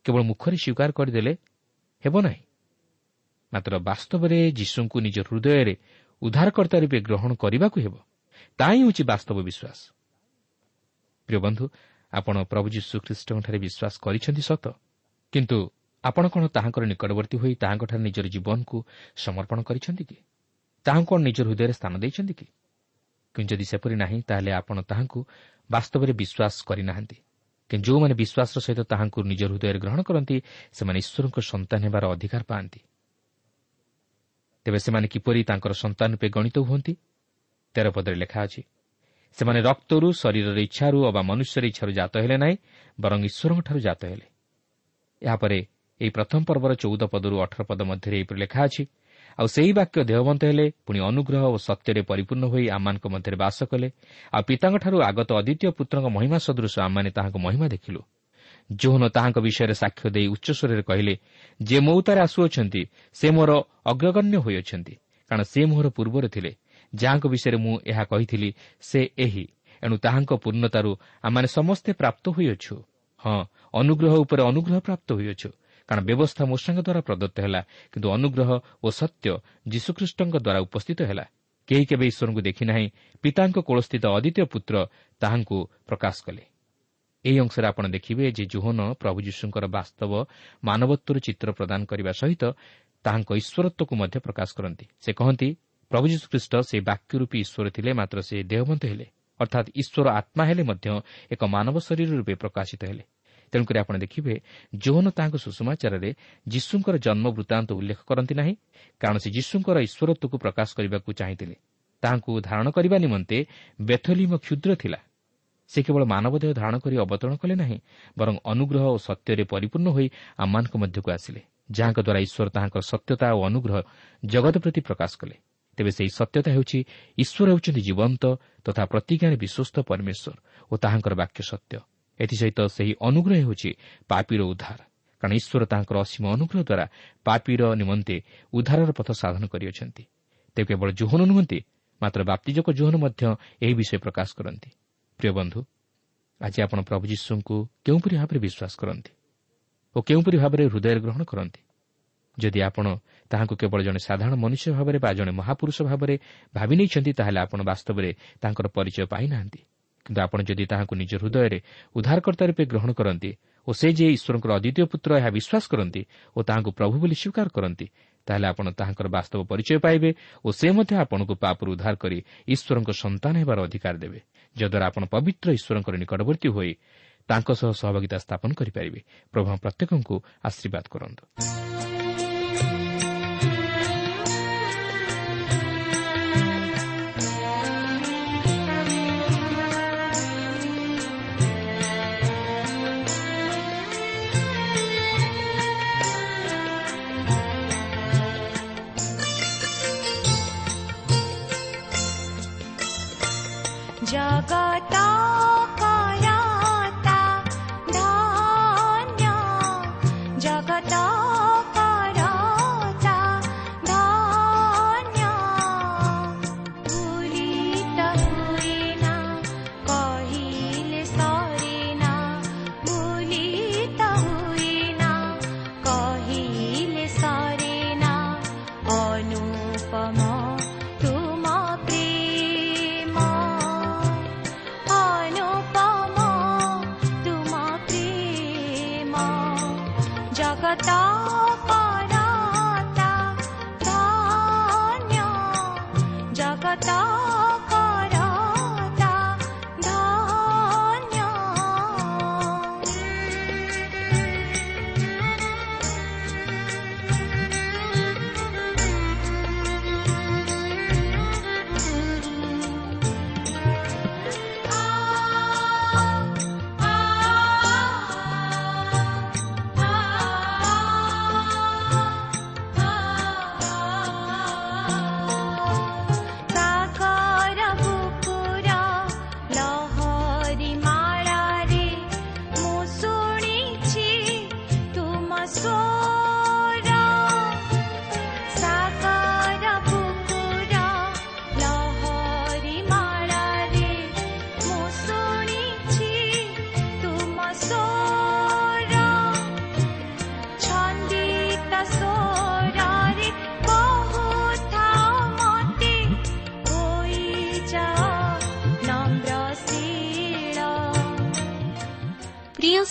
କେବଳ ମୁଖରେ ସ୍ୱୀକାର କରିଦେଲେ ହେବ ନାହିଁ। ମାତ୍ର ବାସ୍ତବରେ ଯୀଶୁଙ୍କୁ ନିଜ ହୃଦୟରେ ଉଦ୍ଧାରକର୍ତ୍ତା ରୂପେ ଗ୍ରହଣ କରିବାକୁ ହେବ। ତାହା ହିଁ ହେଉଛି ବାସ୍ତବ ବିଶ୍ୱାସ। ପ୍ରିୟ ବନ୍ଧୁ ଆପଣ ପ୍ରଭୁ ଯୀଶୁ ବିଶ୍ୱାସ କରିଛନ୍ତି ସତ। କିନ୍ତୁ ଆପଣ କ'ଣ ତାହାଙ୍କର ନିକଟବର୍ତ୍ତୀ ହୋଇ ତାହାଙ୍କଠାରେ ନିଜର ଜୀବନକୁ ସମର୍ପଣ କରିଛନ୍ତି କି? ତାହାଙ୍କୁ କ'ଣ ନିଜ ହୃଦୟରେ ସ୍ଥାନ ଦେଇଛନ୍ତି କି? କିନ୍ତୁ ଯଦି ସେପରି ନାହିଁ ତାହେଲେ ଆପଣ ତାହାଙ୍କୁ ବାସ୍ତବରେ ବିଶ୍ୱାସ କରିନାହାନ୍ତି। କିନ୍ତୁ ଯେଉଁମାନେ ବିଶ୍ୱାସର ସହିତ ତାହାଙ୍କୁ ନିଜ ହୃଦୟରେ ଗ୍ରହଣ କରନ୍ତି ସେମାନେ ଈଶ୍ୱରଙ୍କ ସନ୍ତାନ ହେବାର ଅଧିକାର ପାଆନ୍ତି। ତେବେ ସେମାନେ କିପରି ତାଙ୍କର ସନ୍ତାନ ରୂପେ ଗଣିତ ହୁଅନ୍ତି? ତେର ପଦରେ ଲେଖା ଅଛି ସେମାନେ ରକ୍ତରୁ ଶରୀରର ଇଚ୍ଛାରୁ ଅବା ମନୁଷ୍ୟର ଇଚ୍ଛାରୁ ଜାତ ହେଲେ ନାହିଁ ବରଂ ଈଶ୍ୱରଙ୍କଠାରୁ ଜାତ ହେଲେ। ଏହାପରେ ଏହି ପ୍ରଥମ ପର୍ବର ଚଉଦ ପଦରୁ ଅଠର ପଦ ମଧ୍ୟରେ ଏହିପରି ଲେଖା ଅଛି ଆଉ ସେହି ବାକ୍ୟ ଦେହବନ୍ତ ହେଲେ ପୁଣି ଅନୁଗ୍ରହ ଓ ସତ୍ୟରେ ପରିପୂର୍ଣ୍ଣ ହୋଇ ଆମମାନଙ୍କ ମଧ୍ୟରେ ବାସ କଲେ ଆଉ ପିତାଙ୍କଠାରୁ ଆଗତ ଅଦ୍ୱିତୀୟ ପୁତ୍ରଙ୍କ ମହିମା ସଦୃଶ ଆମମାନେ ତାହାଙ୍କ ମହିମା ଦେଖିଲୁ। ଜୋହନ ତାହାଙ୍କ ବିଷୟରେ ସାକ୍ଷ୍ୟ ଦେଇ ଉଚ୍ଚସ୍ୱରରେ କହିଲେ ଯେ ମଉତାରେ ଆସୁଅଛନ୍ତି ସେ ମୋର ଅଗ୍ରଗଣ୍ୟ ହୋଇଅଛନ୍ତି କାରଣ ସେ ମୋହର ପୂର୍ବରୁ ଥିଲେ ଯାହାଙ୍କ ବିଷୟରେ ମୁଁ ଏହା କହିଥିଲି ସେ ଏହି। ଏଣୁ ତାହାଙ୍କ ପୂର୍ଣ୍ଣତାରୁ ଆମମାନେ ସମସ୍ତେ ପ୍ରାପ୍ତ ହୋଇଅଛୁ। ହଁ ଅନୁଗ୍ରହ ଉପରେ ଅନୁଗ୍ରହ ପ୍ରାପ୍ତ ହୋଇଅଛୁ। କାରଣ ବ୍ୟବସ୍ଥା ମୂଷାଙ୍କ ଦ୍ୱାରା ପ୍ରଦତ୍ତ ହେଲା କିନ୍ତୁ ଅନୁଗ୍ରହ ଓ ସତ୍ୟ ଯୀଶୁଖ୍ରୀଷ୍ଟଙ୍କ ଦ୍ୱାରା ଉପସ୍ଥିତ ହେଲା। କେହି କେବେ ଈଶ୍ୱରଙ୍କୁ ଦେଖିନାହିଁ ପିତାଙ୍କ କୋଳସ୍ଥିତ ଅଦ୍ୱିତୀୟ ପୁତ୍ର ତାହାଙ୍କୁ ପ୍ରକାଶ କଲେ। ଏହି ଅଂଶରେ ଆପଣ ଦେଖିବେ ଯେ ଜୋହନ ପ୍ରଭୁ ଯୀଶୁଙ୍କର ବାସ୍ତବ ମାନବତ୍ୱର ଚିତ୍ର ପ୍ରଦାନ କରିବା ସହିତ ତାହାଙ୍କ ଈଶ୍ୱରତ୍ୱକୁ ମଧ୍ୟ ପ୍ରକାଶ କରନ୍ତି। ସେ କହନ୍ତି ପ୍ରଭୁ ଯୀଶୁଖ୍ରୀଷ୍ଟ ସେ ବାକ୍ୟ ରୂପୀ ଈଶ୍ୱର ଥିଲେ ମାତ୍ର ସେ ଦେହବନ୍ତ ହେଲେ। ଅର୍ଥାତ୍ ଈଶ୍ୱର ଆତ୍ମା ହେଲେ ମଧ୍ୟ ଏକ ମାନବ ଶରୀର ରୂପେ ପ୍ରକାଶିତ ହେଲେ। ତେଣୁକରି ଆପଣ ଦେଖିବେ ଯୌନ ତାହାଙ୍କ ସୁଷମାଚାରରେ ଯୀଶୁଙ୍କର ଜନ୍ମ ବୃତ୍ତାନ୍ତ ଉଲ୍ଲେଖ କରନ୍ତି ନାହିଁ କାରଣ ସେ ଯୀଶୁଙ୍କର ଈଶ୍ୱରତ୍ୱକୁ ପ୍ରକାଶ କରିବାକୁ ଚାହିଁଥିଲେ। ତାହାଙ୍କୁ ଧାରଣ କରିବା ନିମନ୍ତେ ବେଥଲିମ କ୍ଷୁଦ୍ର ଥିଲା। ସେ କେବଳ ମାନବ ଦେହ ଧାରଣ କରି ଅବତରଣ କଲେ ନାହିଁ ବରଂ ଅନୁଗ୍ରହ ଓ ସତ୍ୟରେ ପରିପୂର୍ଣ୍ଣ ହୋଇ ଆମମାନଙ୍କ ମଧ୍ୟକୁ ଆସିଲେ ଯାହାଙ୍କ ଦ୍ୱାରା ଈଶ୍ୱର ତାହାଙ୍କର ସତ୍ୟତା ଓ ଅନୁଗ୍ରହ ଜଗତ ପ୍ରତି ପ୍ରକାଶ କଲେ। ତେବେ ସେହି ସତ୍ୟତା ହେଉଛି ଈଶ୍ୱର ହେଉଛନ୍ତି ଜୀବନ୍ତ ତଥା ପ୍ରତିଜ୍ଞାରେ ବିଶ୍ୱସ୍ତ ପରମେଶ୍ୱର ଓ ତାହାଙ୍କର ବାକ୍ୟ ସତ୍ୟ। ଏଥିସହିତ ସେହି ଅନୁଗ୍ରହ ହେଉଛି ପାପିର ଉଦ୍ଧାର। କାରଣ ଈଶ୍ୱର ତାହାଙ୍କର ଅସୀମ ଅନୁଗ୍ରହ ଦ୍ୱାରା ପାପିର ନିମନ୍ତେ ଉଦ୍ଧାରର ପଥ ସାଧନ କରିଅଛନ୍ତି। ତେବେ କେବଳ ଜୋହନ ନୁହନ୍ତି ମାତ୍ର ବାପ୍ତିଜକ ଜୋହନ ମଧ୍ୟ ଏହି ବିଷୟ ପ୍ରକାଶ କରନ୍ତି। ପ୍ରିୟ ବନ୍ଧୁ ଆଜି ଆପଣ ପ୍ରଭୁ ଯୀଶୁଙ୍କୁ କେଉଁପରି ଭାବରେ ବିଶ୍ୱାସ କରନ୍ତି ଓ କେଉଁପରି ଭାବରେ ହୃଦୟରେ ଗ୍ରହଣ କରନ୍ତି? ଯଦି ଆପଣ ତାହାଙ୍କୁ କେବଳ ଜଣେ ସାଧାରଣ ମନୁଷ୍ୟ ଭାବରେ ବା ଜଣେ ମହାପୁରୁଷ ଭାବରେ ଭାବି ନେଇଛନ୍ତି ତାହେଲେ ଆପଣ ବାସ୍ତବରେ ତାଙ୍କର ପରିଚୟ ପାଇନାହାନ୍ତି। କିନ୍ତୁ ଆପଣ ଯଦି ତାହାଙ୍କୁ ନିଜ ହୃଦୟରେ ଉଦ୍ଧାରକର୍ତ୍ତା ରୂପେ ଗ୍ରହଣ କରନ୍ତି ଓ ସେ ଯେ ଈଶ୍ୱରଙ୍କର ଅଦ୍ୱିତୀୟ ପୁତ୍ର ଏହା ବିଶ୍ୱାସ କରନ୍ତି ଓ ତାହାଙ୍କୁ ପ୍ରଭୁ ବୋଲି ସ୍ୱୀକାର କରନ୍ତି ତାହେଲେ ଆପଣ ତାହାଙ୍କର ବାସ୍ତବ ପରିଚୟ ପାଇବେ ଓ ସେ ମଧ୍ୟ ଆପଣଙ୍କୁ ପାପରୁ ଉଦ୍ଧାର କରି ଈଶ୍ୱରଙ୍କ ସନ୍ତାନ ହେବାର ଅଧିକାର ଦେବେ ଯଦ୍ୱାରା ଆପଣ ପବିତ୍ର ଈଶ୍ୱରଙ୍କର ନିକଟବର୍ତ୍ତୀ ହୋଇ ତାଙ୍କ ସହ ସହଭାଗିତା ସ୍ଥାପନ କରିପାରିବେ। ପ୍ରଭୁ ପ୍ରତ୍ୟେକଙ୍କୁ ଆଶୀର୍ବାଦ କରନ୍ତୁ।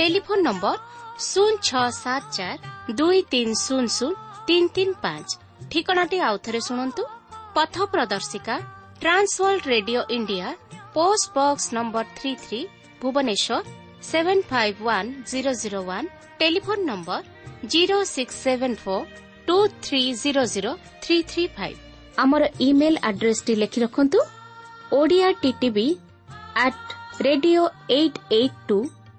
ଟେଲିଫୋନ୍ ନମ୍ବର ଶୂନ ଛଅ ସାତ ଚାରି ଦୁଇ ତିନି ଶୂନ ଶୂନ ତିନି ତିନି ପାଞ୍ଚ ଠିକଣାଟି ଆଉଥରେ ଶୁଣନ୍ତୁ ପଥ ପ୍ରଦର୍ଶିକା transworld radio India post box number three three Bhubaneswar seven five one zero zero one telephone number zero six seven four two three zero zero three three five ଆମର ଇମେଲ୍ ଆଡ୍ରେସ୍ଟି ଲେଖି ରଖନ୍ତୁ। Odia TTV at radio eight eight two